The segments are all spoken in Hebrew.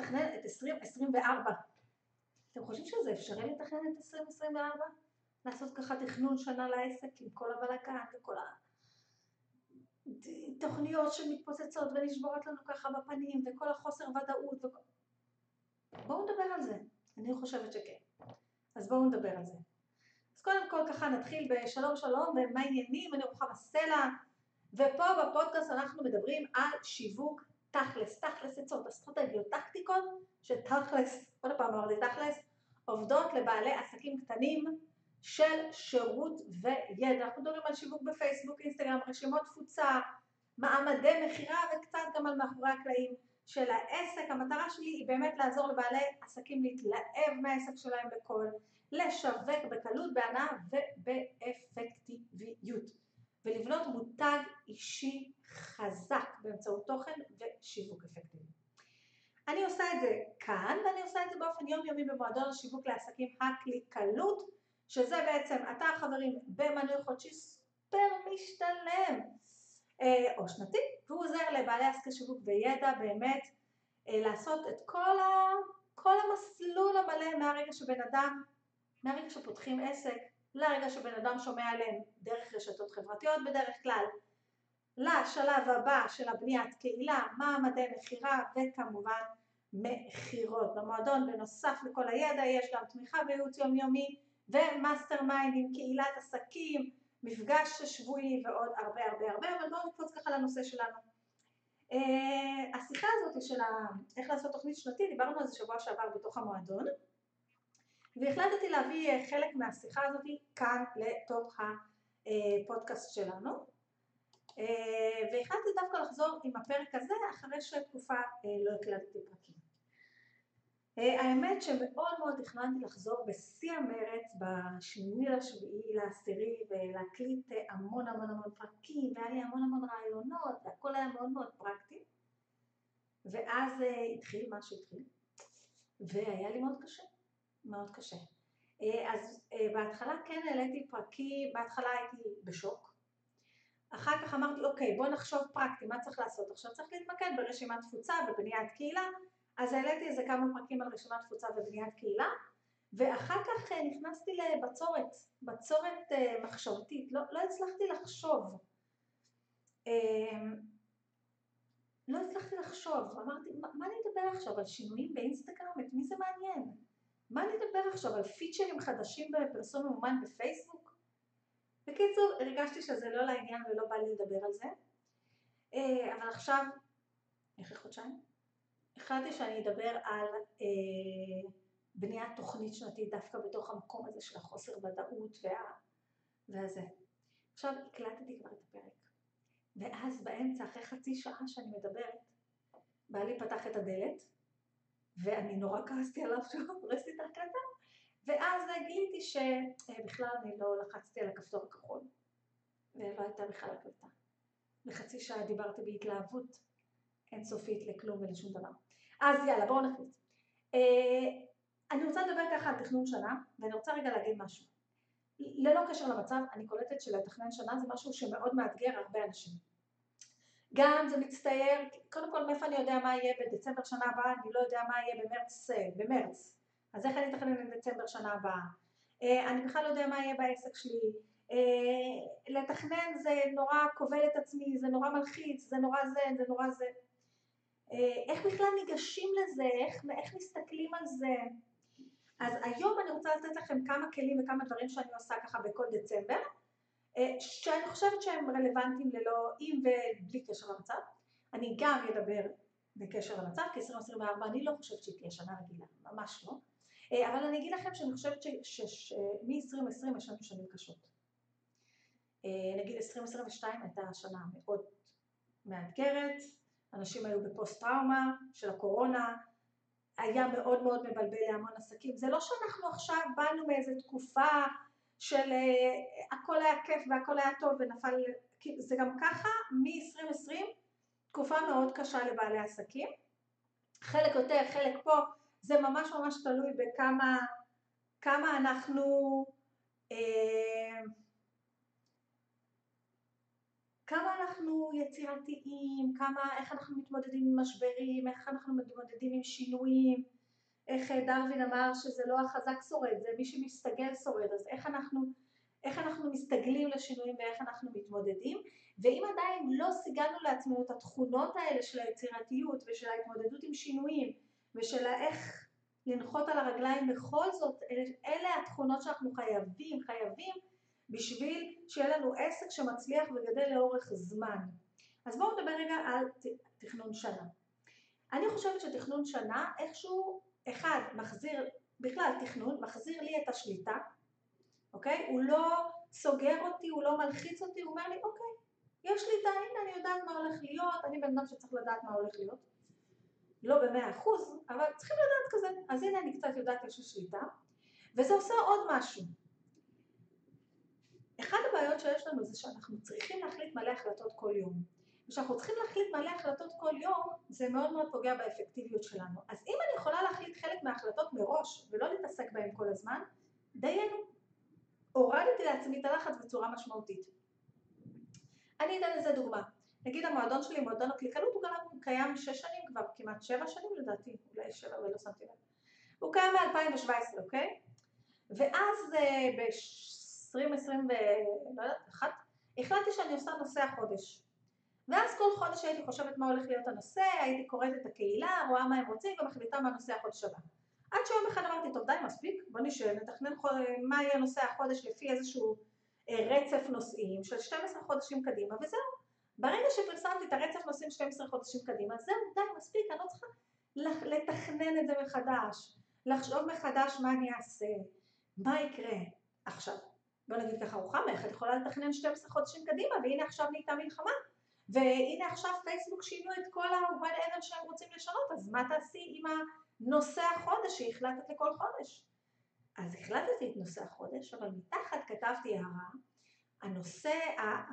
לתכנן את 2024. אתם חושבים שזה אפשרי לתכנן את 2024? לעשות ככה תכנון שנה לעסק עם כל הבלגן וכל התוכניות שמתפוצצות ונשברות לנו ככה בפנים וכל החוסר ודאות וכל... בואו נדבר על זה. אני חושבת שכן. אז בואו נדבר על זה. אז קודם כל ככה נתחיל בשלום שלום ומה עניינים, אני רוחמה סלע ופה בפודקאסט אנחנו מדברים על שיווק תכלס, תכלס עצות, אסטרטגיות, טקטיקות שתכלס, עוד פעם אמרתי תכלס, עובדות לבעלי עסקים קטנים של שירות וידע. אנחנו מדברים על שיווק בפייסבוק, אינסטגרם, רשימות תפוצה, מעמדי מכירה וקצת גם על מאחורי הקלעים של העסק. המטרה שלי היא באמת לעזור לבעלי עסקים להתלהב מהעסק שלהם בקול, לשווק בקלות, בהנאה ובאפקטיביות. ולבנות מותג אישי חזק באמצעות תוכן ושיווק אפקטיבי. אני עושה את זה כאן ואני עושה את זה באופן יומיומי במועדון השיווק לעסקים הקליקלות שזה בעצם אתה חברים במנוי חודשי סופר משתלם אה, או שנתי והוא עוזר לבעלי עסקי שיווק וידע באמת אה, לעשות את כל, ה, כל המסלול המלא מהרגע שבן אדם, מהרגע שפותחים עסק לרגע שבן אדם שומע עליהם דרך רשתות חברתיות בדרך כלל, לשלב הבא של הבניית קהילה, מעמדי מכירה וכמובן מכירות. במועדון בנוסף לכל הידע יש גם תמיכה וייעוץ יומיומי ו mastermind עם קהילת עסקים, מפגש שבועי ועוד הרבה הרבה הרבה, אבל בואו נקפוץ ככה לנושא שלנו. אה, השיחה הזאת של איך לעשות תוכנית שנתית, דיברנו על זה שבוע שעבר בתוך המועדון והחלטתי להביא אה, חלק מהשיחה הזאת כאן לתוך הפודקאסט שלנו. אה, והחלטתי דווקא לחזור עם הפרק הזה אחרי שתקופה אה, לא הקלטתי פרקים. האמת שמאוד מאוד תכננתי לחזור בשיא המרץ בשמיני לשביעי לעשירי ולהקליט המון המון המון פרקים והיה לי המון המון רעיונות והכל היה מאוד מאוד פרקטי. ואז התחיל מה שהתחיל והיה לי מאוד קשה מאוד קשה. אה, אז אה, בהתחלה כן העליתי פרקים, בהתחלה הייתי בשוק. אחר כך אמרתי, אוקיי, בוא נחשוב פרקטי, מה צריך לעשות? עכשיו צריך להתמקד ברשימת תפוצה ובבניית קהילה, אז העליתי איזה כמה פרקים על רשימת תפוצה ובבניית קהילה, ואחר כך אה, נכנסתי לבצורת, בצורת מחשבתית, לא, לא הצלחתי לחשוב. לא הצלחתי לחשוב, אמרתי, מה, מה אני אדבר עכשיו, על שינויים באינסטגרם? את מי זה מעניין? מה נדבר עכשיו על פיצ'רים חדשים בפרסום ממומן בפייסבוק? בקיצור, הרגשתי שזה לא לעניין ולא בא לי לדבר על זה, אה, אבל עכשיו, אחרי חודשיים, החלטתי שאני אדבר על אה, בניית תוכנית שנתית דווקא בתוך המקום הזה של החוסר ודאות וה... והזה. עכשיו הקלטתי כבר את הפרק, ואז באמצע, אחרי חצי שעה שאני מדברת, בעלי פתח את הדלת, ואני נורא כעסתי עליו שהוא את ההקלטה, ואז גיליתי שבכלל אני לא לחצתי על הכפתור הכחול, ולא הייתה בכלל הקלטה. וחצי שעה דיברתי בהתלהבות אינסופית לכלום ולשום דבר. אז יאללה, בואו נחליט. אה, אני רוצה לדבר ככה על תכנון שנה, ואני רוצה רגע להגיד משהו. ללא קשר למצב, אני קולטת שלתכנן שנה זה משהו שמאוד מאתגר הרבה אנשים. גם זה מצטייר, קודם כל מאיפה אני יודע מה יהיה בדצמבר שנה הבאה, אני לא יודע מה יהיה במרץ, אה, במרץ, אז איך אני אתכנן לדצמבר שנה הבאה? אה, אני בכלל לא יודע מה יהיה בעסק שלי, אה, לתכנן זה נורא כובל את עצמי, זה נורא מלחיץ, זה נורא זה, זה נורא זה. איך בכלל ניגשים לזה, איך, איך מסתכלים על זה? אז היום אני רוצה לתת לכם כמה כלים וכמה דברים שאני עושה ככה בכל דצמבר, שאני חושבת שהם רלוונטיים ללא, עם ובלי קשר למצב. אני גם אדבר בקשר למצב, כי 2024 אני לא חושבת שהיא תהיה שנה רגילה, ממש לא. אה, אבל אני אגיד לכם שאני חושבת שמ-2020 יש לנו שנים קשות. אה, נגיד 2022 הייתה שנה מאוד מאתגרת, אנשים היו בפוסט טראומה של הקורונה, היה מאוד מאוד מבלבל להמון עסקים. זה לא שאנחנו עכשיו באנו מאיזה תקופה של uh, הכל היה כיף והכל היה טוב ונפל, זה גם ככה מ-2020 תקופה מאוד קשה לבעלי עסקים, חלק יותר, חלק פה, זה ממש ממש תלוי בכמה כמה אנחנו, uh, כמה אנחנו יצירתיים, כמה, איך אנחנו מתמודדים עם משברים, איך אנחנו מתמודדים עם שינויים, איך אה, דרווין אמר שזה לא החזק שורד, זה מי שמסתגל שורד, אז איך אנחנו, איך אנחנו מסתגלים לשינויים ואיך אנחנו מתמודדים, ואם עדיין לא סיגלנו לעצמנו את התכונות האלה של היצירתיות ושל ההתמודדות עם שינויים ושל איך לנחות על הרגליים בכל זאת, אלה התכונות שאנחנו חייבים, חייבים בשביל שיהיה לנו עסק שמצליח וגדל לאורך זמן. אז בואו נדבר רגע על תכנון שנה. אני חושבת שתכנון שנה איכשהו, אחד, מחזיר, בכלל תכנון, מחזיר לי את השליטה, אוקיי? הוא לא סוגר אותי, הוא לא מלחיץ אותי, הוא אומר לי, אוקיי, יש שליטה, הנה אני יודעת מה הולך להיות, אני בן אדם שצריך לדעת מה הולך להיות. לא במאה אחוז, אבל צריכים לדעת כזה. אז הנה אני קצת יודעת יש לי שליטה, וזה עושה עוד משהו. אחת הבעיות שיש לנו זה שאנחנו צריכים להחליט מלא החלטות כל יום. וכשאנחנו צריכים להחליט מלא החלטות כל יום, זה מאוד מאוד פוגע באפקטיביות שלנו. אז אם אני יכולה להחליט חלק מההחלטות מראש ולא להתעסק בהן כל הזמן, דיינו. הורדתי לעצמי את הלחץ בצורה משמעותית. אני אתן לזה דוגמה. נגיד המועדון שלי, מועדון הקליקנות, הוא גם קיים שש שנים כבר, כמעט שבע שנים לדעתי, אולי שבע ולא שמתי לב. הוא קיים מ-2017, אוקיי? ואז אה, ב-2021 לא החלטתי שאני עושה נושא החודש. ואז כל חודש הייתי חושבת מה הולך להיות הנושא, הייתי קוראת את הקהילה, רואה מה הם רוצים ומחליטה מה נושא החודש הבא. עד שיום אחד אמרתי, טוב די מספיק, בוא נשב, נתכנן מה יהיה נושא החודש לפי איזשהו אה, רצף נושאים של 12 חודשים קדימה וזהו. ברגע שפרסמתי את הרצף נושאים 12 חודשים קדימה, זהו, די, מספיק, אני לא צריכה לתכנן את זה מחדש, לחשוב מחדש מה אני אעשה, מה יקרה. עכשיו, בוא נגיד ככה, רוחמה, איך את יכולה לתכנן 12 חודשים קדימה, והנה עכשיו נהייתה מלחמה, והנה עכשיו פייסבוק שינו את כל ערב שהם רוצים לשנות, אז מה תעשי עם הנושא החודש שהחלטת לכל חודש? אז החלטתי את נושא החודש, אבל מתחת כתבתי הערה, הנושא,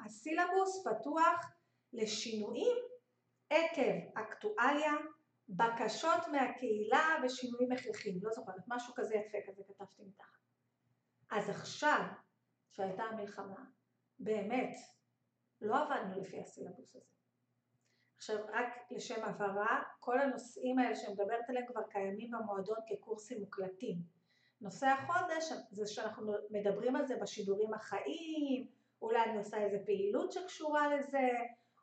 הסילבוס פתוח לשינויים עקב אקטואליה, בקשות מהקהילה ושינויים הכרחיים, לא זוכרת, משהו כזה יפה כזה כתבתי מתחת. אז עכשיו, שהייתה המלחמה, באמת, לא עבדנו לפי הסילבוס הזה. עכשיו רק לשם הבהרה, כל הנושאים האלה שמדברת עליהם כבר קיימים במועדון כקורסים מוקלטים. נושא החודש זה שאנחנו מדברים על זה בשידורים החיים, אולי אני עושה איזה פעילות שקשורה לזה,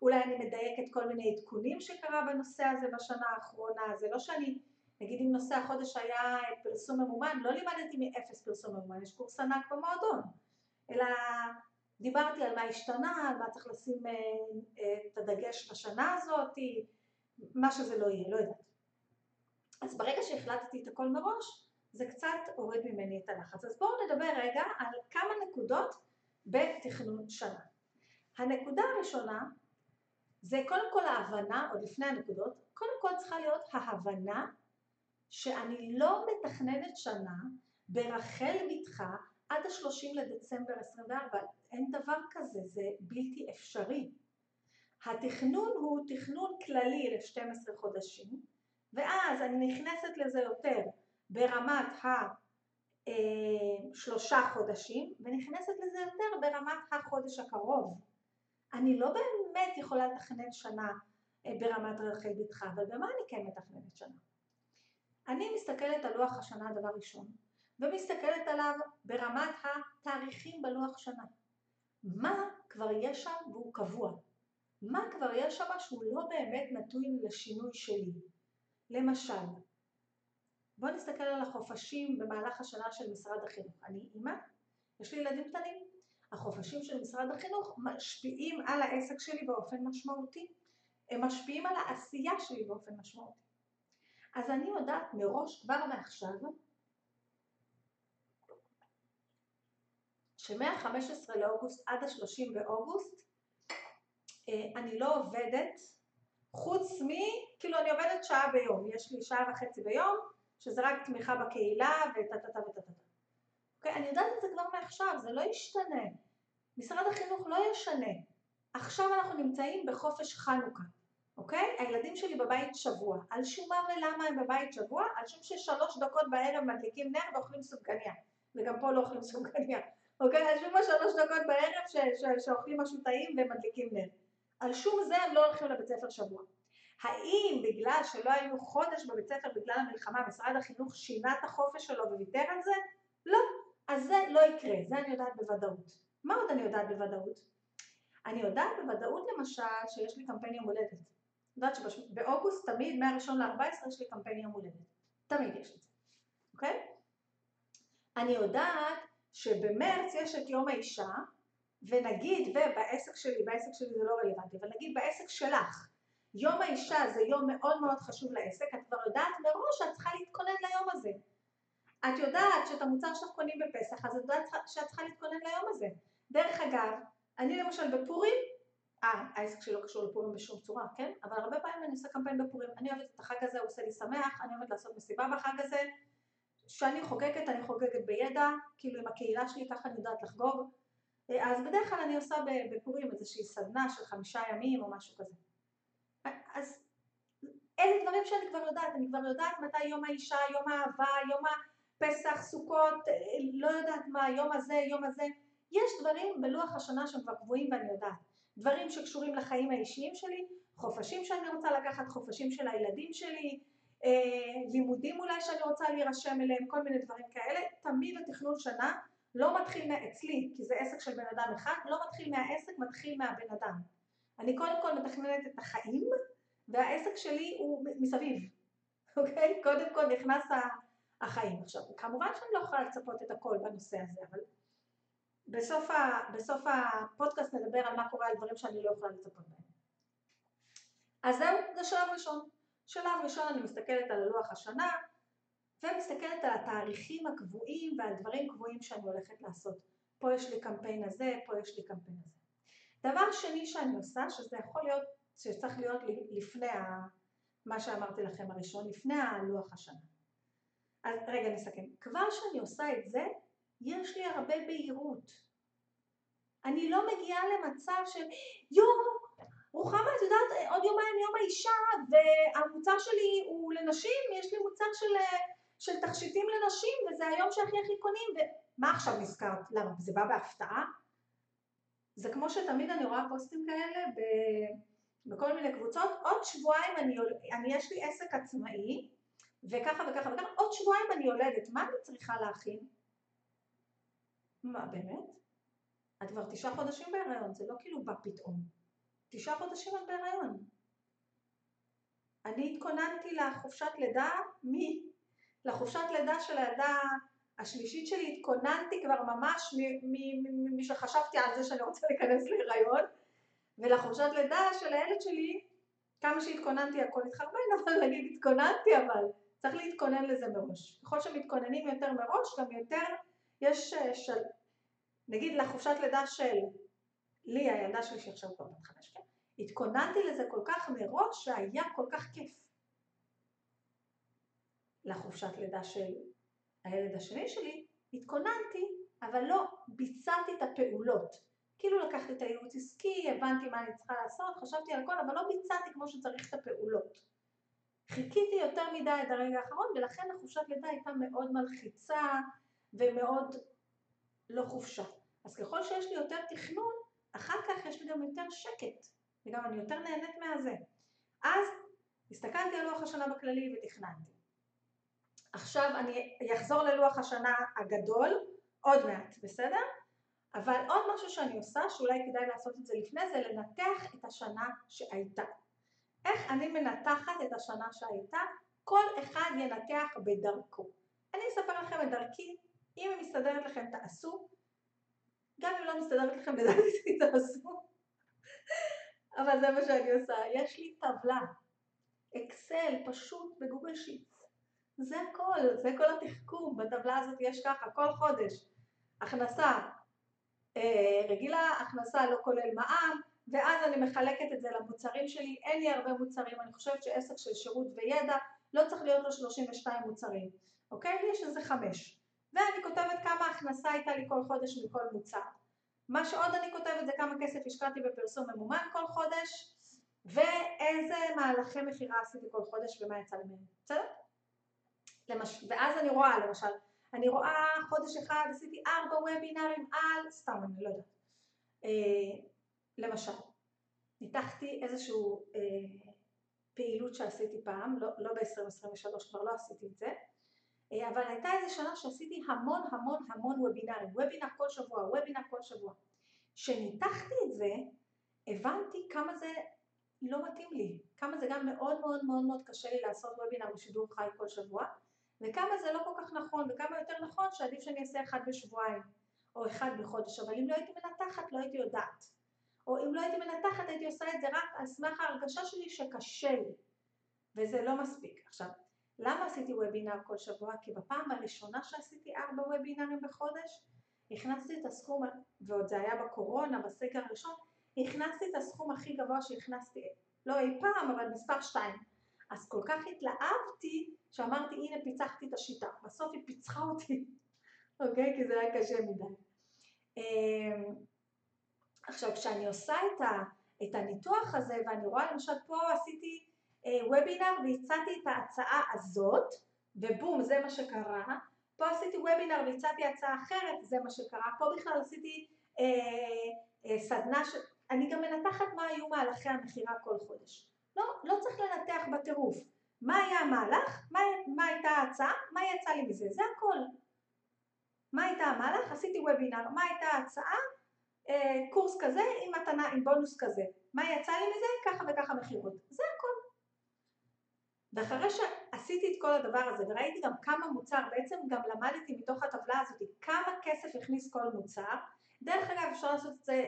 אולי אני מדייקת כל מיני עדכונים שקרה בנושא הזה בשנה האחרונה, זה לא שאני, נגיד אם נושא החודש היה פרסום ממומן, לא לימדתי מאפס פרסום ממומן, יש קורס ענק במועדון, אלא דיברתי על מה השתנה, על מה צריך לשים אה, אה, את הדגש בשנה הזאת, מה שזה לא יהיה, לא יודעת. אז ברגע שהחלטתי את הכל מראש, זה קצת הוריד ממני את הלחץ. אז בואו נדבר רגע על כמה נקודות בתכנון שנה. הנקודה הראשונה זה קודם כל ההבנה, עוד לפני הנקודות, קודם כל צריכה להיות ההבנה שאני לא מתכננת שנה ברחל בתך עד ה-30 לדצמבר 24, אין דבר כזה, זה בלתי אפשרי. התכנון הוא תכנון כללי ל-12 חודשים, ואז אני נכנסת לזה יותר ברמת השלושה אה, חודשים, ונכנסת לזה יותר ברמת החודש הקרוב. אני לא באמת יכולה לתכנן שנה אה, ברמת רחל בתך, אבל במה אני כן מתכננת שנה? אני מסתכלת על לוח השנה דבר ראשון, ומסתכלת עליו ברמת התאריכים בלוח שנה. מה כבר יש שם והוא קבוע? מה כבר יש שם שהוא לא באמת נתון לשינוי שלי? למשל, בואו נסתכל על החופשים במהלך השנה של משרד החינוך. אני אימא, יש לי ילדים קטנים. החופשים של משרד החינוך משפיעים על העסק שלי באופן משמעותי. הם משפיעים על העשייה שלי באופן משמעותי. אז אני יודעת מראש כבר מעכשיו שמה-15 לאוגוסט עד ה-30 באוגוסט אה, אני לא עובדת חוץ מ... כאילו אני עובדת שעה ביום, יש לי שעה וחצי ביום שזה רק תמיכה בקהילה וטה-טה-טה וטה-טה. אוקיי? אני יודעת את זה כבר מעכשיו, זה לא ישתנה. משרד החינוך לא ישנה. עכשיו אנחנו נמצאים בחופש חנוכה, אוקיי? הילדים שלי בבית שבוע. על שום מה ולמה הם בבית שבוע? על שום ששלוש דקות בערב מדליקים נר ואוכלים סופגניה. וגם פה לא אוכלים סופגניה. אוקיי? שום מה שלוש דקות בערב ש- ש- שאוכלים משהו טעים ומדליקים נר. על שום זה הם לא הולכים לבית ספר שבוע. האם בגלל שלא היינו חודש בבית ספר בגלל המלחמה, משרד החינוך שינה את החופש שלו וויתר על זה? לא. אז זה לא יקרה, זה אני יודעת בוודאות. מה עוד אני יודעת בוודאות? אני יודעת בוודאות למשל שיש לי קמפיין יום הולדת. אני יודעת שבאוגוסט תמיד, מה-1 ל-14 יש לי קמפיין יום הולדת. תמיד יש את זה, אוקיי? אני יודעת שבמרץ יש את יום האישה, ונגיד, ובעסק שלי, בעסק שלי זה לא רלוונטי, אבל נגיד בעסק שלך, יום האישה זה יום מאוד מאוד חשוב לעסק, את כבר יודעת מראש שאת צריכה להתכונן ליום הזה. את יודעת שאת המוצר שלך קונים בפסח, אז את יודעת שאת צריכה להתכונן ליום הזה. דרך אגב, אני למשל בפורים, אה, העסק שלי לא קשור לפורים בשום צורה, כן? אבל הרבה פעמים אני עושה קמפיין בפורים, אני אוהבת את החג הזה, הוא עושה לי שמח, אני אוהבת לעשות מסיבה בחג הזה, כשאני חוגגת, אני חוגגת בידע, כאילו עם הקהילה שלי, ככה אני יודעת לחגוג. אז בדרך כלל אני עושה בפורים איזושהי סדנה של חמישה ימים או משהו כזה. אז אלה דברים שאני כבר יודעת, אני כבר יודעת מתי יום האישה, יום האהבה, יום הפסח, סוכות, לא יודעת מה, יום הזה, יום הזה. יש דברים בלוח השנה שהם כבר קבועים ואני יודעת. דברים שקשורים לחיים האישיים שלי, חופשים שאני רוצה לקחת, חופשים של הילדים שלי, אה, לימודים אולי שאני רוצה להירשם אליהם, כל מיני דברים כאלה. תמיד התכנון שנה לא מתחיל אצלי, כי זה עסק של בן אדם אחד, לא מתחיל מהעסק, מתחיל מהבן אדם. אני קודם כל מתכננת את החיים, והעסק שלי הוא מסביב, אוקיי? קודם כל נכנס החיים. עכשיו, כמובן שאני לא יכולה לצפות את הכל בנושא הזה, אבל בסוף, ה, בסוף הפודקאסט נדבר על מה קורה על דברים שאני לא יכולה לצפות בהם. אז זהו, זה שלב ראשון. שלב ראשון אני מסתכלת על לוח השנה ומסתכלת על התאריכים הקבועים ועל דברים קבועים שאני הולכת לעשות. פה יש לי קמפיין הזה, פה יש לי קמפיין הזה. דבר שני שאני עושה, שזה יכול להיות, שצריך להיות לפני ה, מה שאמרתי לכם הראשון, לפני הלוח השנה. אז רגע נסכם. כבר שאני עושה את זה, יש לי הרבה בהירות. אני לא מגיעה למצב של יואו, רוחמה, את יודעת, עוד יומיים יום האישה והמוצר שלי הוא לנשים, יש לי מוצר של, של תכשיטים לנשים וזה היום שהכי הכי קונים ומה עכשיו נזכרת? למה? זה בא בהפתעה? זה כמו שתמיד אני רואה פוסטים כאלה ב, בכל מיני קבוצות, עוד שבועיים אני, אני יש לי עסק עצמאי וככה וככה וככה, עוד שבועיים אני יולדת, מה אני צריכה להכין? מה באמת? את כבר תשעה חודשים בהיריון, זה לא כאילו בא פתאום. תשעה חודשים את בהיריון. אני התכוננתי לחופשת לידה, מי? לחופשת לידה של הילדה השלישית שלי התכוננתי כבר ממש משחשבתי על זה שאני רוצה להיכנס להיריון ולחופשת לידה של הילד שלי כמה שהתכוננתי הכל התחרבן אבל נגיד התכוננתי אבל צריך להתכונן לזה מראש ככל שמתכוננים יותר מראש גם יותר יש אה, של נגיד לחופשת לידה של לי הילדה שלי שעכשיו כבר בת חמש כן התכוננתי לזה כל כך מראש שהיה כל כך כיף לחופשת לידה של הילד השני שלי, התכוננתי, אבל לא ביצעתי את הפעולות. כאילו לקחתי את הייעוץ עסקי, הבנתי מה אני צריכה לעשות, חשבתי על הכל, אבל לא ביצעתי כמו שצריך את הפעולות. חיכיתי יותר מדי עד הרגע האחרון, ולכן החופשת לידה הייתה מאוד מלחיצה ומאוד לא חופשה. אז ככל שיש לי יותר תכנון, אחר כך יש לי גם יותר שקט, וגם אני יותר נהנית מהזה. אז הסתכלתי על לוח השנה בכללי ותכננתי. עכשיו אני אחזור ללוח השנה הגדול, עוד מעט, בסדר? אבל עוד משהו שאני עושה, שאולי כדאי לעשות את זה לפני, זה לנתח את השנה שהייתה. איך אני מנתחת את השנה שהייתה? כל אחד ינתח בדרכו. אני אספר לכם את דרכי, אם היא מסתדרת לכם תעשו, גם אם לא מסתדרת לכם לדעתי תעשו, אבל זה מה שאני עושה. יש לי טבלה, אקסל פשוט בגוגל שיט. זה הכל, זה כל התחכום, בטבלה הזאת יש ככה, כל חודש, הכנסה אה, רגילה, הכנסה לא כולל מע"מ, ואז אני מחלקת את זה למוצרים שלי, אין לי הרבה מוצרים, אני חושבת שעסק של שירות וידע לא צריך להיות לו 32 מוצרים, אוקיי? יש איזה חמש, ואני כותבת כמה הכנסה הייתה לי כל חודש מכל מוצר. מה שעוד אני כותבת זה כמה כסף השקעתי בפרסום ממומן כל חודש, ואיזה מהלכי מכירה עשיתי כל חודש ומה יצא לי מהם, בסדר? למש... ואז אני רואה למשל, אני רואה חודש אחד עשיתי ארבע וובינארים על, סתם אני לא יודעת, אה, למשל, ניתחתי איזשהו אה, פעילות שעשיתי פעם, לא, לא ב-2023 כבר לא עשיתי את זה, אבל הייתה איזה שנה שעשיתי המון המון המון וובינארים, וובינר כל שבוע, וובינר כל שבוע. כשניתחתי את זה, הבנתי כמה זה לא מתאים לי, כמה זה גם מאוד מאוד מאוד מאוד קשה לי לעשות וובינר בשידור חי כל שבוע, וכמה זה לא כל כך נכון, וכמה יותר נכון שעדיף שאני אעשה אחד בשבועיים, או אחד בחודש, אבל אם לא הייתי מנתחת לא הייתי יודעת. או אם לא הייתי מנתחת הייתי עושה את זה רק על סמך ההרגשה שלי שקשה לי, וזה לא מספיק. עכשיו, למה עשיתי וובינר כל שבוע? כי בפעם הראשונה שעשיתי ארבע וובינרים בחודש, הכנסתי את הסכום, ועוד זה היה בקורונה, בסגר הראשון, הכנסתי את הסכום הכי גבוה שהכנסתי, לא אי פעם, אבל מספר שתיים. אז כל כך התלהבתי, שאמרתי הנה פיצחתי את השיטה. בסוף היא פיצחה אותי, אוקיי? כי זה היה קשה מדי. אמ, עכשיו כשאני עושה את, ה, את הניתוח הזה ואני רואה למשל פה עשיתי וובינר והצעתי את ההצעה הזאת ובום זה מה שקרה. פה עשיתי וובינר והצעתי הצעה אחרת זה מה שקרה. פה בכלל עשיתי אה, אה, סדנה ש... אני גם מנתחת מה היו מהלכי המכירה כל חודש. לא, לא צריך לנתח בטירוף. מה היה המהלך, מה, מה הייתה ההצעה, מה יצא לי מזה, זה הכל. מה הייתה המהלך, עשיתי וובינר, מה הייתה ההצעה? אה, קורס כזה עם מתנה, עם בונוס כזה. מה יצא לי מזה? ככה וככה מכירות. ואחרי שעשיתי את כל הדבר הזה וראיתי גם כמה מוצר, בעצם גם למדתי מתוך הטבלה הזאת כמה כסף הכניס כל מוצר, דרך אגב אפשר לעשות את זה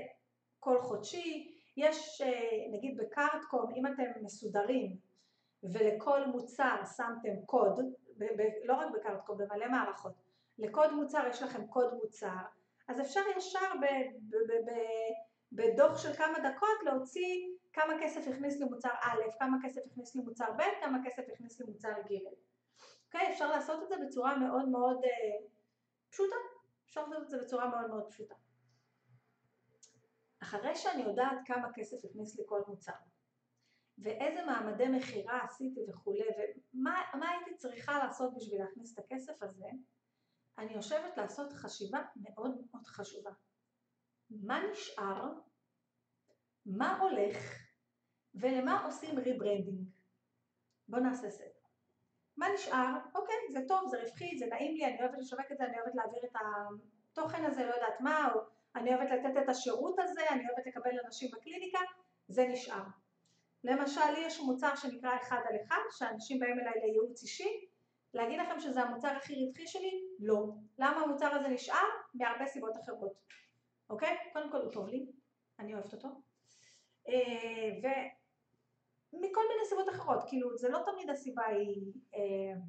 כל חודשי, יש אה, נגיד בקארטקום אם אתם מסודרים ולכל מוצר שמתם קוד, לא רק בקארטקום, במלא מערכות, לקוד מוצר יש לכם קוד מוצר אז אפשר ישר בדוח של כמה דקות להוציא כמה כסף הכניס לי מוצר א', כמה כסף הכניס לי מוצר ב', כמה כסף הכניס לי מוצר ג'. אוקיי? אפשר לעשות את זה בצורה מאוד מאוד uh, פשוטה. אפשר לעשות את זה בצורה מאוד מאוד פשוטה. אחרי שאני יודעת כמה כסף הכניס לי כל מוצר, ואיזה מעמדי מכירה עשיתי וכולי, ומה הייתי צריכה לעשות בשביל להכניס את הכסף הזה, אני יושבת לעשות חשיבה מאוד מאוד חשובה. מה נשאר? מה הולך? ולמה עושים rebranding? בואו נעשה סדר. מה נשאר? אוקיי, זה טוב, זה רווחי, זה נעים לי, אני אוהבת לשווק את זה, אני אוהבת להעביר את התוכן הזה, לא יודעת מה, או אני אוהבת לתת את השירות הזה, אני אוהבת לקבל אנשים בקליניקה, זה נשאר. למשל, לי יש מוצר שנקרא אחד על אחד, שאנשים באים אליי לייעוץ אישי, להגיד לכם שזה המוצר הכי רווחי שלי? לא. למה המוצר הזה נשאר? מהרבה סיבות אחרות. אוקיי? קודם כל הוא טוב לי, אני אוהבת אותו. אה, ומכל מיני סיבות אחרות, כאילו זה לא תמיד הסיבה היא, אה,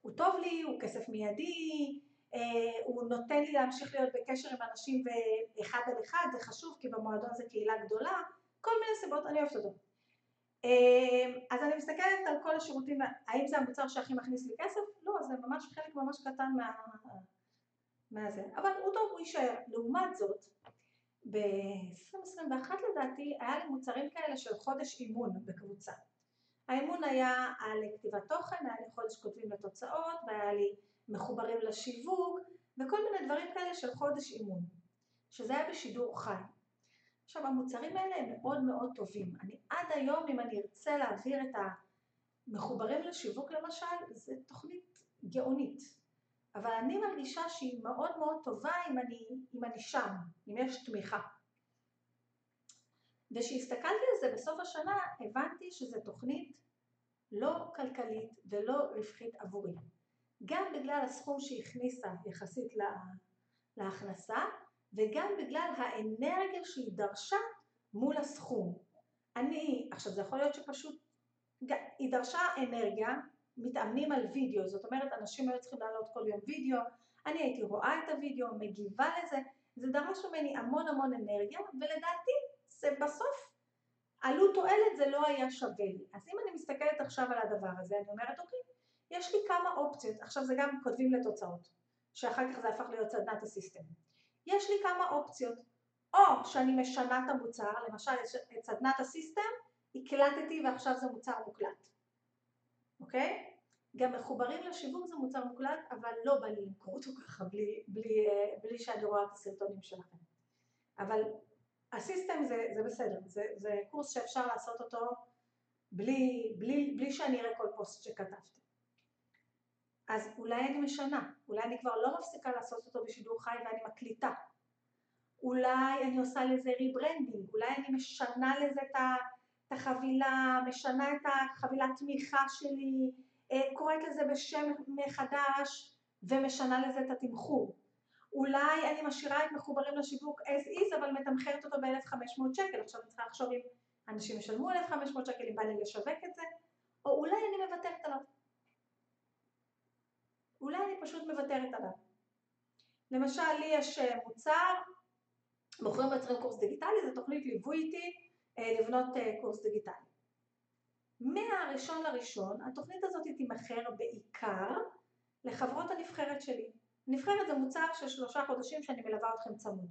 הוא טוב לי, הוא כסף מיידי, אה, הוא נותן לי להמשיך להיות בקשר עם אנשים ואחד על אחד, זה חשוב כי במועדון זה קהילה גדולה, כל מיני סיבות, אני אוהבת אותו. אמ, אז אני מסתכלת על כל השירותים, האם זה המוצר שהכי מכניס לי כסף? לא, זה ממש חלק ממש קטן מה... מהזה, אבל הוא טוב, הוא יישאר. לעומת זאת, ב-2021 לדעתי היה לי מוצרים כאלה של חודש אימון בקבוצה. האימון היה על כתיבת תוכן, היה לי חודש כותבים לתוצאות, והיה לי מחוברים לשיווק, וכל מיני דברים כאלה של חודש אימון, שזה היה בשידור חי. עכשיו המוצרים האלה הם מאוד מאוד טובים, אני עד היום אם אני ארצה להעביר את המחוברים לשיווק למשל, זו תוכנית גאונית, אבל אני מרגישה שהיא מאוד מאוד טובה אם אני, אם אני שם, אם יש תמיכה. וכשהסתכלתי על זה בסוף השנה הבנתי שזו תוכנית לא כלכלית ולא רווחית עבורי. גם בגלל הסכום שהיא הכניסה יחסית להכנסה וגם בגלל האנרגיה שהיא דרשה מול הסכום. אני, עכשיו זה יכול להיות שפשוט, היא דרשה אנרגיה, מתאמנים על וידאו, זאת אומרת אנשים היו צריכים לעלות כל יום וידאו, אני הייתי רואה את הוידאו, מגיבה לזה, זה דרש ממני המון המון אנרגיה, ולדעתי זה בסוף עלות תועלת זה לא היה שווה לי. אז אם אני מסתכלת עכשיו על הדבר הזה, אני אומרת אוקיי, יש לי כמה אופציות, עכשיו זה גם כותבים לתוצאות, שאחר כך זה הפך להיות סדנת הסיסטם. יש לי כמה אופציות, או שאני משנה את המוצר, למשל את סדנת הסיסטם, הקלטתי ועכשיו זה מוצר מוקלט, אוקיי? גם מחוברים לשיווק זה מוצר מוקלט, אבל לא בא לי למכור אותו ככה בלי, בלי, בלי שאני רואה את הסרטונים שלכם. אבל ה system זה, זה בסדר, זה, זה קורס שאפשר לעשות אותו בלי, בלי, בלי שאני אראה כל פוסט שכתבתי. אז אולי אני משנה, אולי אני כבר לא מפסיקה לעשות אותו בשידור חי ואני מקליטה. אולי אני עושה לזה rebranding, אולי אני משנה לזה את החבילה, משנה את החבילת תמיכה שלי, אה, קוראת לזה בשם מחדש ומשנה לזה את התמחור. אולי אני משאירה את מחוברים לשיווק as is אבל מתמחרת אותו ב-1500 שקל, עכשיו אני צריכה לחשוב אם אנשים ישלמו 1500 שקל אם בא לי לשווק את זה, או אולי אני מוותרת עליו. אולי אני פשוט מוותרת עליו. למשל, לי יש אה, מוצר, מוכרים ויוצרים קורס דיגיטלי, זו תוכנית ליווי איתי אה, לבנות אה, קורס דיגיטלי. מהראשון לראשון, התוכנית הזאת תימכר בעיקר לחברות הנבחרת שלי. נבחרת זה מוצר של שלושה חודשים שאני מלווה אתכם צמוד.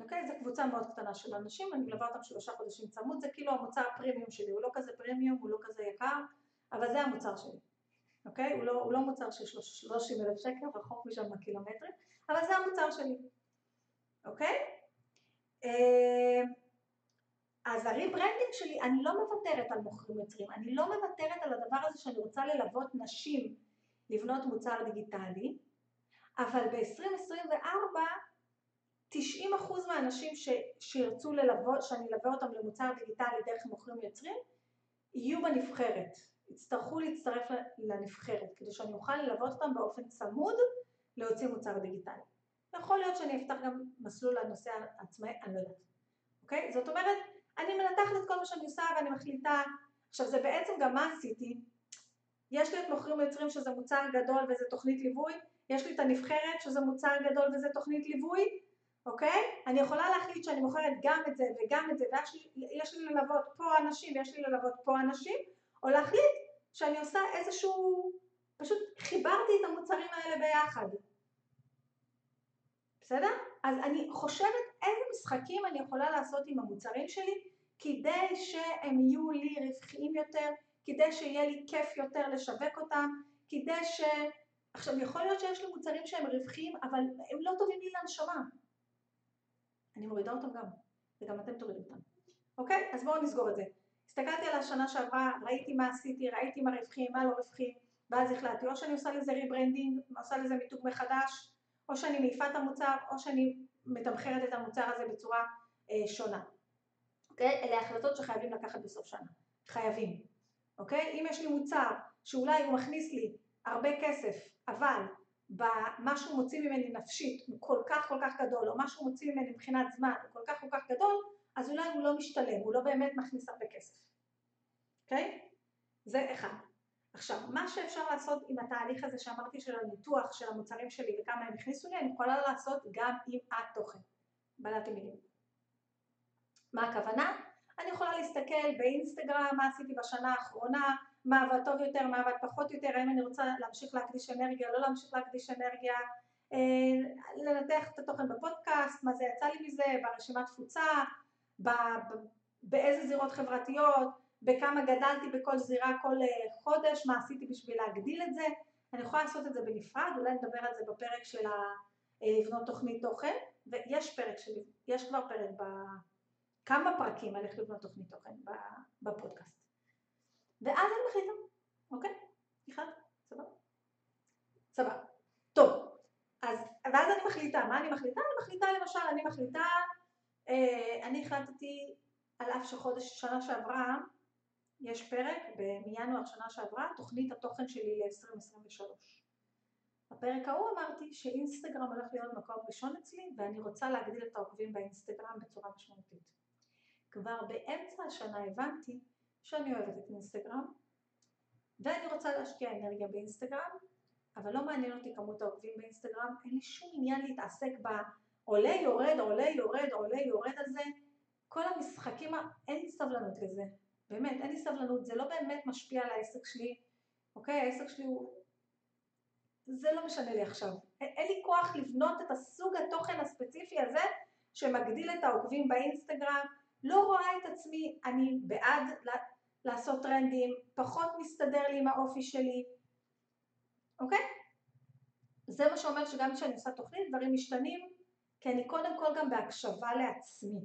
אוקיי? זו קבוצה מאוד קטנה של אנשים, אני מלווה אותם שלושה חודשים צמוד, זה כאילו המוצר הפרימיום שלי, הוא לא כזה פרימיום, הוא לא כזה יקר, אבל זה המוצר שלי. אוקיי? הוא לא, הוא לא מוצר של 30 אלף שקל, רחוק משם מהקילומטרים, אבל זה המוצר שלי. אוקיי? אז ה rebranding שלי, אני לא מוותרת על מוכרים יוצרים, אני לא מוותרת על הדבר הזה שאני רוצה ללוות נשים לבנות מוצר דיגיטלי, אבל ב-2024 90% מהאנשים ש, שירצו ללוות, שאני אלווה אותם למוצר דיגיטלי דרך מוכרים יוצרים, יהיו בנבחרת, יצטרכו להצטרף לנבחרת, כדי שאני אוכל ללוות אותם באופן צמוד להוציא מוצר דיגיטלי. יכול להיות שאני אפתח גם מסלול לנושא עצמאי, אני לא יודעת, אוקיי? זאת אומרת, אני מנתחת את כל מה שאני עושה ואני מחליטה, עכשיו זה בעצם גם מה עשיתי, יש לי את מוכרים ויוצרים שזה מוצר גדול וזה תוכנית ליווי, יש לי את הנבחרת שזה מוצר גדול וזה תוכנית ליווי, אוקיי? אני יכולה להחליט שאני מוכרת גם את זה וגם את זה ויש לי ללוות פה אנשים ויש לי ללוות פה אנשים, או להחליט שאני עושה איזשהו, פשוט חיברתי את המוצרים האלה ביחד. בסדר? אז אני חושבת איזה משחקים אני יכולה לעשות עם המוצרים שלי כדי שהם יהיו לי רווחיים יותר, כדי שיהיה לי כיף יותר לשווק אותם, כדי ש... עכשיו יכול להיות שיש לי מוצרים שהם רווחיים אבל הם לא טובים לי לנשמה. אני מורידה אותם גם, וגם אתם תורידו אותם. אוקיי? אז בואו נסגור את זה. הסתכלתי על השנה שעברה, ראיתי מה עשיתי, ראיתי מה רווחי, מה לא רווחי, ואז החלטתי או שאני עושה לזה rebranding, עושה לזה מיתוג מחדש, או שאני מעיפה את המוצר, או שאני מתמחרת את המוצר הזה בצורה אה, שונה. אוקיי? אלה החלטות שחייבים לקחת בסוף שנה. חייבים. אוקיי? אם יש לי מוצר שאולי הוא מכניס לי הרבה כסף, אבל במה שהוא מוציא ממני נפשית הוא כל כך כל כך גדול, או מה שהוא מוציא ממני מבחינת זמן הוא כל כך כל כך גדול, אז אולי הוא לא משתלם, הוא לא באמת מכניס הרבה כסף. אוקיי? זה אחד. עכשיו, מה שאפשר לעשות עם התהליך הזה שאמרתי של הניתוח של המוצרים שלי וכמה הם הכניסו לי, אני יכולה לעשות גם עם התוכן, בעלת המילים. מה הכוונה? אני יכולה להסתכל באינסטגרם, מה עשיתי בשנה האחרונה, מה עבד טוב יותר, מה עבד פחות יותר, האם אני רוצה להמשיך להקדיש אנרגיה, לא להמשיך להקדיש אנרגיה, אה, לנתח את התוכן בפודקאסט, מה זה יצא לי מזה, ברשימת תפוצה, באיזה זירות חברתיות, בכמה גדלתי בכל זירה כל אה, חודש, מה עשיתי בשביל להגדיל את זה, אני יכולה לעשות את זה בנפרד, אולי נדבר על זה בפרק של אה, לבנות תוכנית תוכן, ויש פרק שלי, יש כבר פרק, כמה פרקים על איך לבנות תוכנית תוכן בפודקאסט. ואז אני מחליטה, אוקיי? אחד, סבבה? סבבה. טוב, אז ואז אני מחליטה, מה אני מחליטה? אני מחליטה למשל, אני מחליטה, אה, אני החלטתי על אף שחודש שנה שעברה, יש פרק מינואר שנה שעברה, תוכנית התוכן שלי ל-2023. בפרק ההוא אמרתי שאינסטגרם הולך להיות מקום ראשון אצלי ואני רוצה להגדיל את העוקבים באינסטגרם בצורה משמעותית. כבר באמצע השנה הבנתי שאני אוהבת את אינסטגרם ואני רוצה להשקיע אנרגיה באינסטגרם אבל לא מעניין אותי כמות העוקבים באינסטגרם, אין לי שום עניין להתעסק בעולה יורד, עולה יורד, עולה יורד על זה כל המשחקים, אין לי סבלנות לזה, באמת, אין לי סבלנות, זה לא באמת משפיע על העסק שלי, אוקיי? העסק שלי הוא... זה לא משנה לי עכשיו. אין לי כוח לבנות את הסוג התוכן הספציפי הזה שמגדיל את העוקבים באינסטגרם, לא רואה את עצמי, אני בעד לעשות טרנדים, פחות מסתדר לי עם האופי שלי, אוקיי? זה מה שאומר שגם כשאני עושה תוכנית דברים משתנים, כי אני קודם כל גם בהקשבה לעצמי.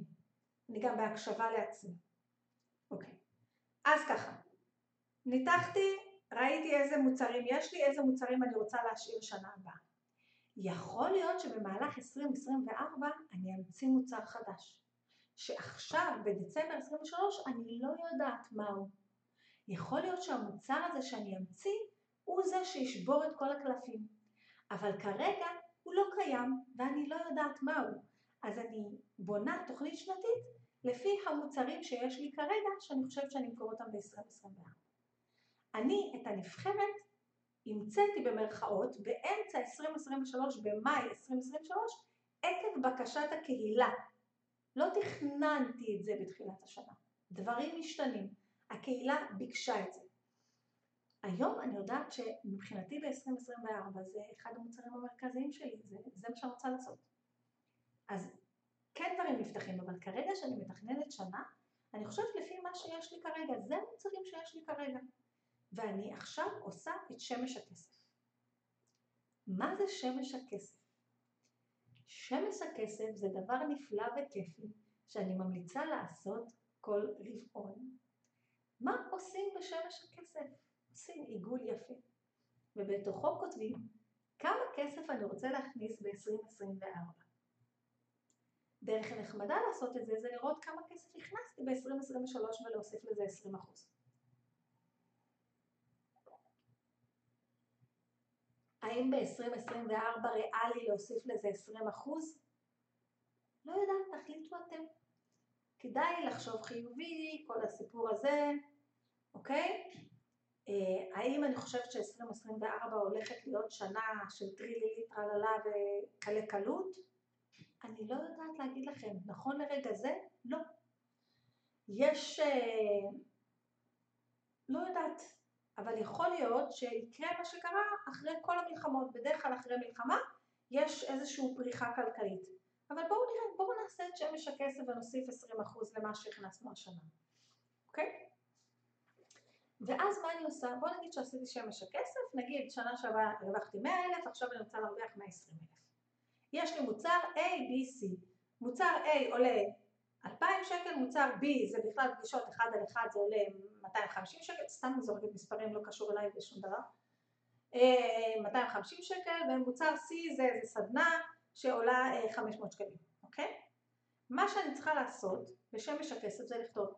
אני גם בהקשבה לעצמי. אוקיי, אז ככה, ניתחתי, ראיתי איזה מוצרים יש לי, איזה מוצרים אני רוצה להשאיר שנה הבאה. יכול להיות שבמהלך 2024 אני אמציא מוצר חדש, שעכשיו בדצמבר 23 אני לא יודעת מהו. יכול להיות שהמוצר הזה שאני אמציא הוא זה שישבור את כל הקלפים, אבל כרגע הוא לא קיים ואני לא יודעת מהו, אז אני בונה תוכנית שנתית לפי המוצרים שיש לי כרגע שאני חושבת שאני אמכור אותם ב-2024. אני את הנבחרת המצאתי במרכאות באמצע 2023, במאי 2023, עקב בקשת הקהילה. לא תכננתי את זה בתחילת השנה. דברים משתנים. הקהילה ביקשה את זה. היום אני יודעת שמבחינתי ב-2024 זה אחד המוצרים המרכזיים שלי, זה, זה מה שאני רוצה לעשות. אז כן דברים נפתחים, אבל כרגע שאני מתכננת שנה, אני חושבת לפי מה שיש לי כרגע, זה המוצרים שיש לי כרגע. ואני עכשיו עושה את שמש הכסף. מה זה שמש הכסף? שמש הכסף זה דבר נפלא וכיפי שאני ממליצה לעשות כל רבעון. מה עושים בשמש הכסף? עושים עיגול יפה. ובתוכו כותבים כמה כסף אני רוצה להכניס ב-2024. דרך נחמדה לעשות את זה זה לראות כמה כסף הכנסתי ב-2023 ולהוסיף לזה 20%. האם ב-2024 ריאלי להוסיף לזה 20%? לא יודעת, תחליטו אתם. כדאי לחשוב חיובי, כל הסיפור הזה, אוקיי? אה, האם אני חושבת ש-2024 הולכת להיות שנה של טרילילי טרללה וקלי קלות? אני לא יודעת להגיד לכם, נכון לרגע זה, לא. יש, אה, לא יודעת, אבל יכול להיות שיקרה מה שקרה אחרי כל המלחמות, בדרך כלל אחרי מלחמה יש איזושהי פריחה כלכלית. אבל בואו נראה, בואו נעשה את שמש הכסף ונוסיף 20% למה שהכנסנו השנה, אוקיי? ואז מה אני עושה? בואו נגיד שעשיתי שמש הכסף, נגיד שנה שעברה הרווחתי 100,000, עכשיו אני רוצה להרוויח 120,000. יש לי מוצר A, B, C. מוצר A עולה 2,000 שקל, מוצר B זה בכלל פגישות אחד על אחד זה עולה 250 שקל, סתם זורקת מספרים, לא קשור אליי בשום דבר. 250 אה, שקל, ומוצר C זה איזה סדנה שעולה 500 אה, שקלים, אוקיי? מה שאני צריכה לעשות בשמש הכסף זה לכתוב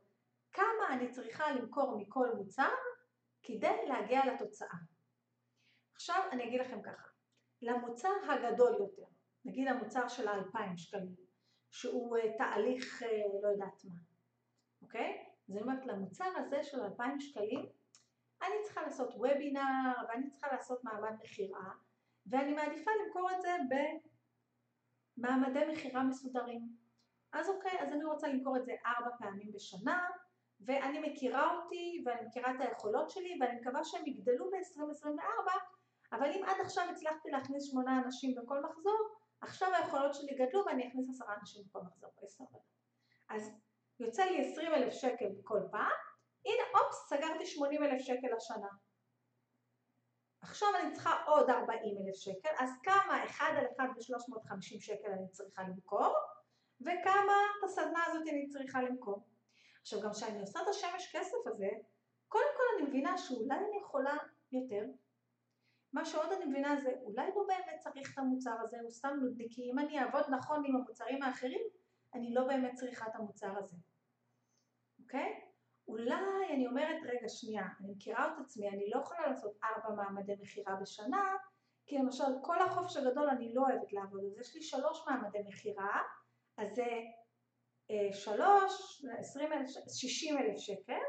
כמה אני צריכה למכור מכל מוצר כדי להגיע לתוצאה. עכשיו אני אגיד לכם ככה, למוצר הגדול יותר, נגיד המוצר של האלפיים שקלים, שהוא אה, תהליך אה, לא יודעת מה, אוקיי? אז אני אומרת, למוצר הזה של אלפיים שקלים, אני צריכה לעשות וובינר, ואני צריכה לעשות מעמד מכירה, ואני מעדיפה למכור את זה במעמדי מכירה מסודרים. אז אוקיי, אז אני רוצה למכור את זה ארבע פעמים בשנה, ואני מכירה אותי, ואני מכירה את היכולות שלי, ואני מקווה שהם יגדלו ב-2024, אבל אם עד עכשיו הצלחתי להכניס שמונה אנשים בכל מחזור, עכשיו היכולות שלי גדלו ואני אכניס עשרה אנשים בכל מחזור, עשר אז יוצא לי עשרים אלף שקל בכל פעם, הנה אופס, סגרתי שמונים אלף שקל השנה. עכשיו אני צריכה עוד ארבעים אלף שקל, אז כמה אחד על אחד בשלוש מאות חמישים שקל אני צריכה למכור, וכמה את הסדנה הזאת אני צריכה למכור. עכשיו גם כשאני עושה את השמש כסף הזה, קודם כל אני מבינה שאולי אני יכולה יותר, מה שעוד אני מבינה זה אולי לא באמת צריך את המוצר הזה, הוא סתם נודניקי, אם אני אעבוד נכון עם המוצרים האחרים, אני לא באמת צריכה את המוצר הזה, אוקיי? אולי אני אומרת, רגע שנייה, אני מכירה את עצמי, אני לא יכולה לעשות ארבע מעמדי מכירה בשנה, כי למשל כל החופש הגדול אני לא אוהבת לעבוד, אז יש לי שלוש מעמדי מכירה, אז זה אה, שלוש, עשרים אלף, שישים אלף שקל,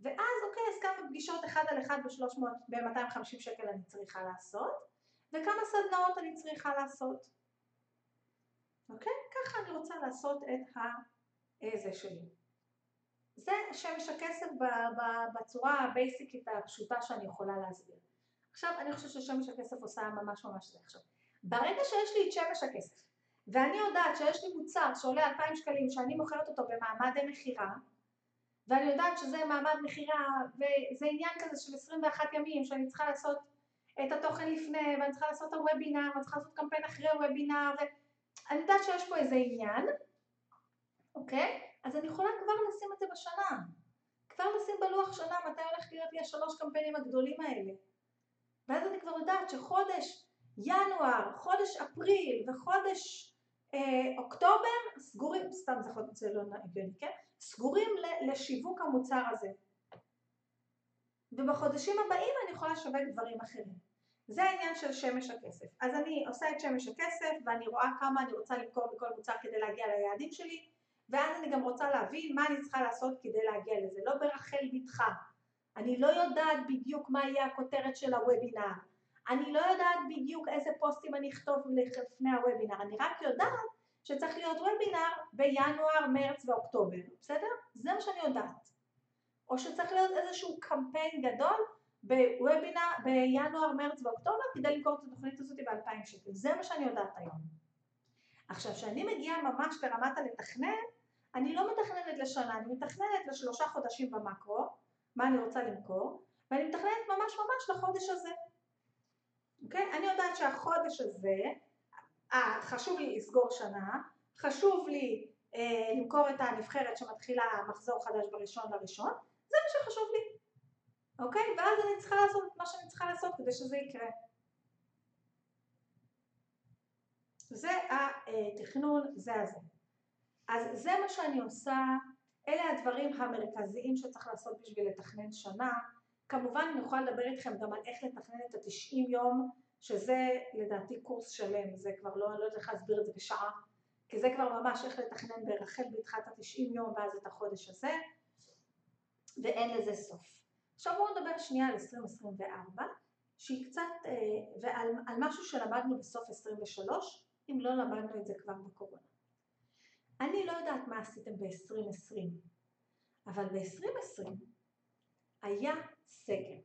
ואז אוקיי, אז כמה פגישות אחד על אחד ב-300, ב-250 שקל אני צריכה לעשות, וכמה סדנאות אני צריכה לעשות. אוקיי? ככה אני רוצה לעשות את הזה שלי. זה שמש הכסף בצורה הבייסיקית הפשוטה שאני יכולה להסביר. עכשיו, אני חושבת ששמש הכסף עושה ממש ממש זה עכשיו. ברגע שיש לי את שמש הכסף, ואני יודעת שיש לי מוצר שעולה 2,000 שקלים, שאני מוכרת אותו במעמד המכירה, ואני יודעת שזה מעמד מכירה וזה עניין כזה של 21 ימים שאני צריכה לעשות את התוכן לפני ואני צריכה לעשות את הוובינר ואני צריכה לעשות קמפיין אחרי הוובינר ואני יודעת שיש פה איזה עניין, אוקיי? אז אני יכולה כבר לשים את זה בשנה. כבר לשים בלוח שנה מתי הולך להיות לי השלוש קמפיינים הגדולים האלה. ואז אני כבר יודעת שחודש ינואר, חודש אפריל וחודש אוקטובר סגורים, סתם זה לא הגיוני, כן? סגורים לשיווק המוצר הזה. ובחודשים הבאים אני יכולה לשווק דברים אחרים. זה העניין של שמש הכסף. אז אני עושה את שמש הכסף ואני רואה כמה אני רוצה למכור בכל מוצר כדי להגיע ליעדים שלי ואז אני גם רוצה להבין מה אני צריכה לעשות כדי להגיע לזה, לא ברחל בתך. אני לא יודעת בדיוק מה יהיה הכותרת של הוובינר, אני לא יודעת בדיוק איזה פוסטים אני אכתוב לפני הוובינר, אני רק יודעת שצריך להיות וובינר בינואר, מרץ ואוקטובר, בסדר? זה מה שאני יודעת. או שצריך להיות איזשהו קמפיין גדול בוובינר בינואר, מרץ ואוקטובר כדי למכור את התוכנית הזאת ב-2,000 שקל, זה מה שאני יודעת היום. עכשיו, כשאני מגיעה ממש לרמת הלתכנן, אני לא מתכננת לשנה, אני מתכננת לשלושה חודשים במקרו, מה אני רוצה למכור, ואני מתכננת ממש ממש לחודש הזה. אוקיי? אני יודעת שהחודש הזה, אה, חשוב לי לסגור שנה, חשוב לי אה, למכור את הנבחרת שמתחילה מחזור חדש בראשון לראשון, זה מה שחשוב לי. אוקיי? ואז אני צריכה לעשות את מה שאני צריכה לעשות כדי שזה יקרה. זה התכנון, זה הזה. אז זה מה שאני עושה, אלה הדברים המרכזיים שצריך לעשות בשביל לתכנן שנה. כמובן אני יכולה לדבר איתכם גם על איך לתכנן את ה-90 יום, שזה לדעתי קורס שלם, זה כבר לא, אני לא יודעת איך להסביר את זה בשעה, כי זה כבר ממש איך לתכנן ברחל בתחילת ה-90 יום ואז את החודש הזה, ואין לזה סוף. עכשיו בואו נדבר שנייה על 2024, שהיא קצת, אה, ועל משהו שלמדנו בסוף 23, אם לא למדנו את זה כבר בקורונה. אני לא יודעת מה עשיתם ב-2020, אבל ב-2020 היה סגר,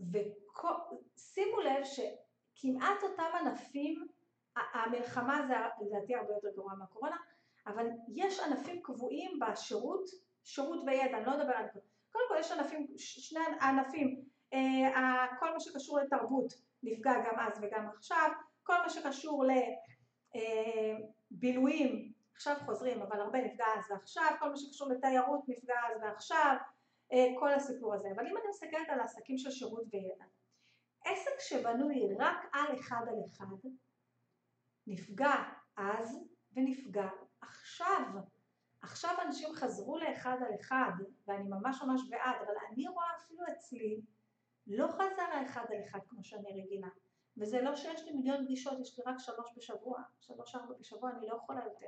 ושימו לב שכמעט אותם ענפים, המלחמה זה לדעתי הרבה יותר גרוע מהקורונה, אבל יש ענפים קבועים בשירות, שירות וידע, אני לא אדבר על זה, קודם כל יש ענפים, שני ענפים, אה, כל מה שקשור לתרבות נפגע גם אז וגם עכשיו, כל מה שקשור לבילויים, עכשיו חוזרים, אבל הרבה נפגע אז ועכשיו, כל מה שקשור לתיירות נפגע אז ועכשיו, אה, כל הסיפור הזה. אבל אם אני מסתכלת על העסקים של שירות וידע, עסק שבנוי רק על אחד על אחד, נפגע אז ונפגע עכשיו. עכשיו אנשים חזרו לאחד על אחד, ואני ממש ממש בעד, אבל אני רואה אפילו אצלי, לא חזר האחד על אחד כמו שאני רגילה. וזה לא שיש לי מיליון פגישות, יש לי רק שלוש בשבוע, שלוש ארבע בשבוע, אני לא יכולה יותר.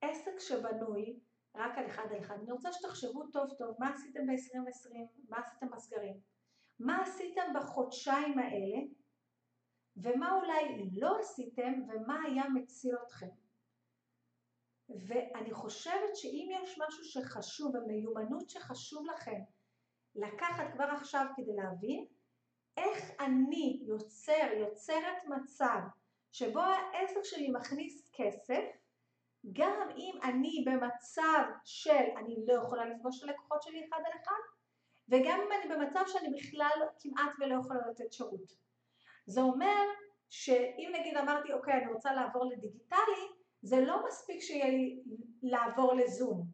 עסק שבנוי רק על אחד על אחד, אני רוצה שתחשבו טוב טוב מה עשיתם ב-2020, מה עשיתם בסגרים, מה עשיתם בחודשיים האלה, ומה אולי לא עשיתם? ומה היה מציל אתכם. ואני חושבת שאם יש משהו שחשוב, ומיומנות שחשוב לכם לקחת כבר עכשיו כדי להבין, איך אני יוצר, יוצרת מצב שבו העסק שלי מכניס כסף, גם אם אני במצב של אני לא יכולה לפגוש את הלקוחות שלי אחד על אחד, וגם אם אני במצב שאני בכלל כמעט ולא יכולה לתת שירות. זה אומר שאם נגיד אמרתי אוקיי אני רוצה לעבור לדיגיטלי, זה לא מספיק שיהיה לי לעבור לזום.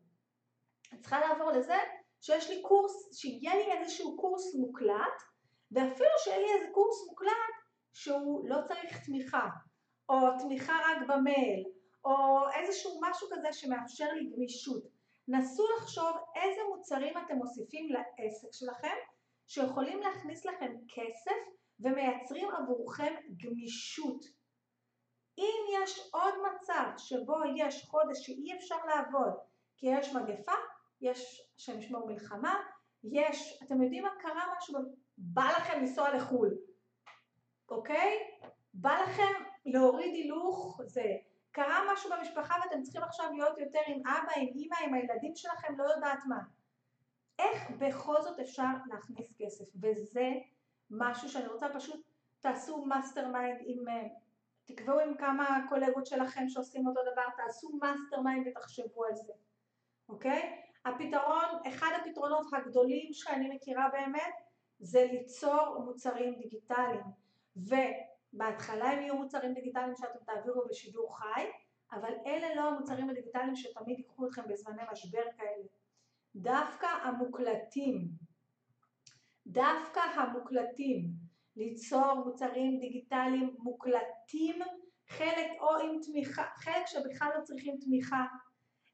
אני צריכה לעבור לזה שיש לי קורס, שיהיה לי איזשהו קורס מוקלט ואפילו שיהיה לי איזה קורס מוקלט שהוא לא צריך תמיכה, או תמיכה רק במייל, או איזשהו משהו כזה שמאפשר לי גמישות. נסו לחשוב איזה מוצרים אתם מוסיפים לעסק שלכם שיכולים להכניס לכם כסף ומייצרים עבורכם גמישות. אם יש עוד מצב שבו יש חודש שאי אפשר לעבוד כי יש מגפה, יש, השם ישמור מלחמה, יש, אתם יודעים מה קרה משהו בא לכם לנסוע לחו"ל, אוקיי? בא לכם להוריד הילוך, זה קרה משהו במשפחה ואתם צריכים עכשיו להיות יותר עם אבא, עם אמא, עם הילדים שלכם, לא יודעת מה. איך בכל זאת אפשר להכניס כסף? וזה משהו שאני רוצה פשוט תעשו mastermind עם, אה, תקבעו עם כמה קולגות שלכם שעושים אותו דבר, תעשו mastermind ותחשבו על זה, אוקיי? הפתרון, אחד הפתרונות הגדולים שאני מכירה באמת זה ליצור מוצרים דיגיטליים ובהתחלה הם יהיו מוצרים דיגיטליים שאתם תעבירו בשידור חי אבל אלה לא המוצרים הדיגיטליים שתמיד ייקחו אתכם בזמני משבר כאלה. דווקא המוקלטים, דווקא המוקלטים, ליצור מוצרים דיגיטליים מוקלטים, חלק או עם תמיכה, חלק שבכלל לא צריכים תמיכה,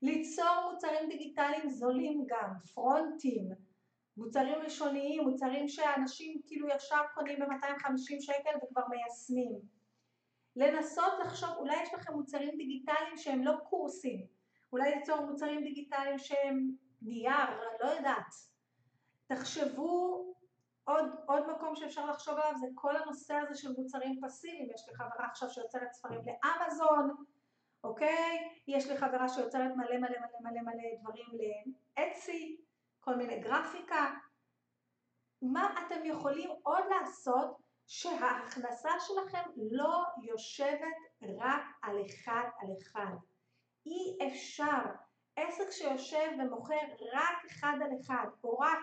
ליצור מוצרים דיגיטליים זולים גם, פרונטים, מוצרים ראשוניים, מוצרים שאנשים כאילו ישר קונים ב-250 שקל וכבר מיישמים. לנסות לחשוב, אולי יש לכם מוצרים דיגיטליים שהם לא קורסים, אולי ליצור מוצרים דיגיטליים שהם נייר, לא יודעת. תחשבו, עוד, עוד מקום שאפשר לחשוב עליו זה כל הנושא הזה של מוצרים פסיביים, יש לי חברה עכשיו שיוצרת ספרים לאמזון, אוקיי? יש לי חברה שיוצרת מלא מלא מלא מלא מלא דברים לאצי, כל מיני גרפיקה. מה אתם יכולים עוד לעשות שההכנסה שלכם לא יושבת רק על אחד על אחד. אי אפשר. עסק שיושב ומוכר רק אחד על אחד, או רק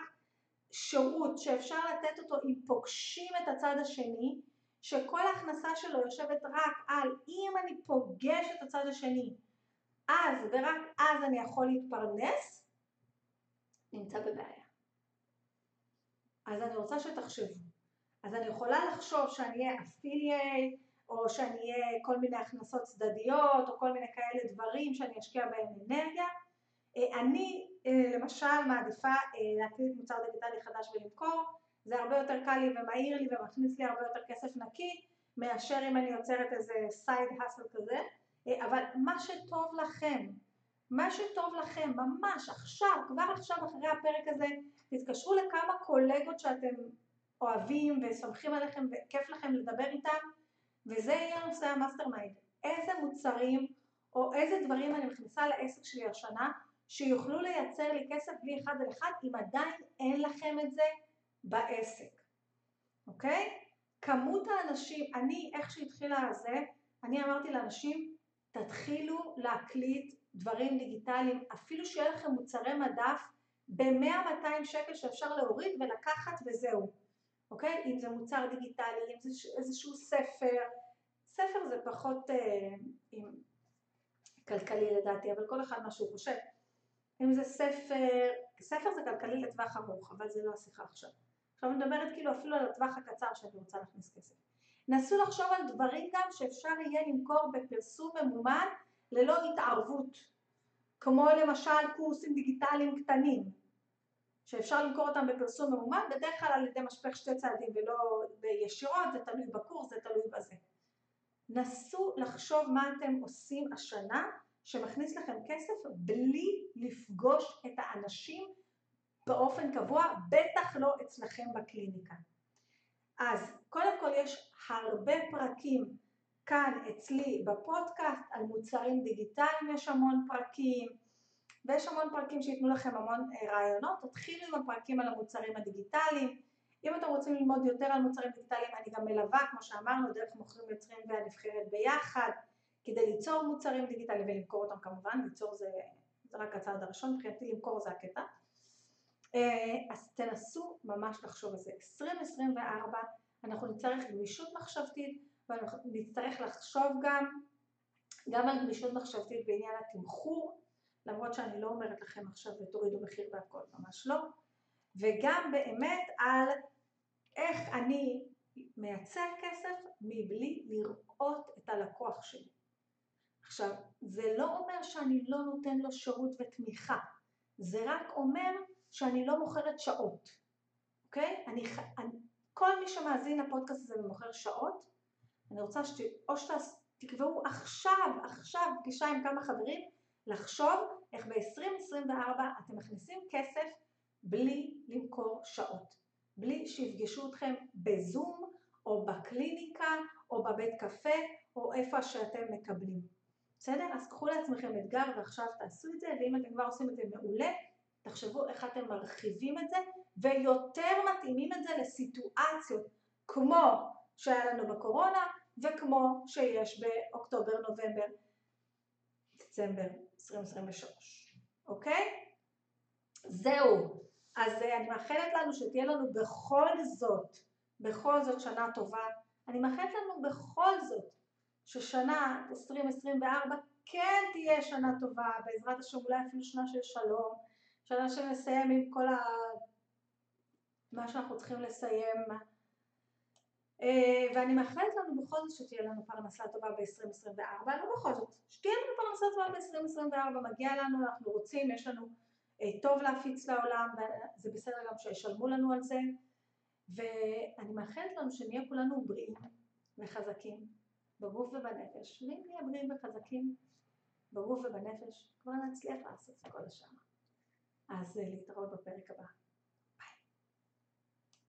שירות שאפשר לתת אותו אם פוגשים את הצד השני, שכל ההכנסה שלו יושבת רק על אם אני פוגש את הצד השני, אז ורק אז אני יכול להתפרנס, נמצא בבעיה. אז אני רוצה שתחשבו. אז אני יכולה לחשוב שאני אהיה affiliate, או שאני אהיה כל מיני הכנסות צדדיות, או כל מיני כאלה דברים שאני אשקיע בהם אנרגיה. אה, אני אה, למשל מעדיפה אה, להקליט מוצר דיגיטלי חדש ולמכור, זה הרבה יותר קל לי ומהיר לי ומכניס לי הרבה יותר כסף נקי, מאשר אם אני יוצרת איזה side hustle כזה, אבל מה שטוב לכם, מה שטוב לכם, ממש עכשיו, כבר עכשיו אחרי הפרק הזה, תתקשרו לכמה קולגות שאתם אוהבים וסומכים עליכם וכיף לכם לדבר איתם, וזה יהיה נושא ה mastermind. איזה מוצרים או איזה דברים אני מכניסה לעסק שלי השנה שיוכלו לייצר לי כסף בלי אחד על אחד אם עדיין אין לכם את זה בעסק, אוקיי? כמות האנשים, אני איך שהתחילה זה, אני אמרתי לאנשים תתחילו להקליט דברים דיגיטליים, אפילו שיהיה לכם מוצרי מדף ב-100-200 שקל שאפשר להוריד ולקחת וזהו, אוקיי? אם זה מוצר דיגיטלי, אם זה איזשהו ספר, ספר זה פחות אה, עם, כלכלי לדעתי, אבל כל אחד מה שהוא חושב. אם זה ספר, ספר זה כלכלי לטווח ארוך, אבל זה לא השיחה עכשיו. עכשיו אני מדברת כאילו אפילו על הטווח הקצר שאני רוצה להכניס כסף. נסו לחשוב על דברים גם שאפשר יהיה למכור בפרסום ממומן ללא התערבות, כמו למשל קורסים דיגיטליים קטנים, שאפשר למכור אותם בפרסום ממומן, בדרך כלל על ידי משפך שתי צעדים ולא בישירות, זה תלוי בקורס, זה תלוי בזה. נסו לחשוב מה אתם עושים השנה שמכניס לכם כסף בלי לפגוש את האנשים באופן קבוע, בטח לא אצלכם בקליניקה. אז קודם כל יש הרבה פרקים כאן אצלי בפודקאסט על מוצרים דיגיטליים, יש המון פרקים ויש המון פרקים שייתנו לכם המון אה, רעיונות, תתחילו עם הפרקים על המוצרים הדיגיטליים, אם אתם רוצים ללמוד יותר על מוצרים דיגיטליים אני גם מלווה כמו שאמרנו דרך מוכרים יוצרים והנבחרת ביחד כדי ליצור מוצרים דיגיטליים ולמכור אותם כמובן, ליצור זה, זה רק הצעד הראשון, מבחינתי למכור זה הקטע. אה, אז תנסו ממש לחשוב על זה. 2024 אנחנו נצטרך גמישות מחשבתית ואנחנו נצטרך לחשוב גם, גם על גמישות מחשבתית בעניין התמחור, למרות שאני לא אומרת לכם עכשיו תורידו מחיר והכל, ממש לא, וגם באמת על איך אני מייצר כסף מבלי לראות את הלקוח שלי. עכשיו, זה לא אומר שאני לא נותן לו שירות ותמיכה, זה רק אומר שאני לא מוכרת שעות, אוקיי? אני, אני, כל מי שמאזין לפודקאסט הזה ומוכר שעות, אני רוצה שאו שתקבעו עכשיו, עכשיו פגישה עם כמה חברים, לחשוב איך ב-2024 אתם מכניסים כסף בלי למכור שעות, בלי שיפגשו אתכם בזום או בקליניקה או בבית קפה או איפה שאתם מקבלים. בסדר? אז קחו לעצמכם אתגר ועכשיו תעשו את זה, ואם אתם כבר עושים את זה מעולה, תחשבו איך אתם מרחיבים את זה, ויותר מתאימים את זה לסיטואציות כמו שהיה לנו בקורונה, וכמו שיש באוקטובר, נובמבר, דצמבר 2023, אוקיי? זהו. אז אה, אני מאחלת לנו שתהיה לנו בכל זאת, בכל זאת שנה טובה. אני מאחלת לנו בכל זאת ששנה 2024 כן תהיה שנה טובה, בעזרת השם אולי אפילו שנה של שלום, שנה שנסיים עם כל ה... מה שאנחנו צריכים לסיים. אה, ואני מאחלת לנו בכל זאת שתהיה לנו פרנסה טובה ב-2024, אבל בכל זאת, שתהיה לנו פרנסה טובה ב-2024, מגיע לנו, אנחנו רוצים, יש לנו אה, טוב להפיץ לעולם, וזה בסדר גם שישלמו לנו על זה, ואני מאחלת לנו שנהיה כולנו בריאים וחזקים, בגוף ובנפש, ואם נהיה בריאים וחזקים בגוף ובנפש, כבר נצליח לעשות את כל השאר. אז אה, להתראות בפרק הבא.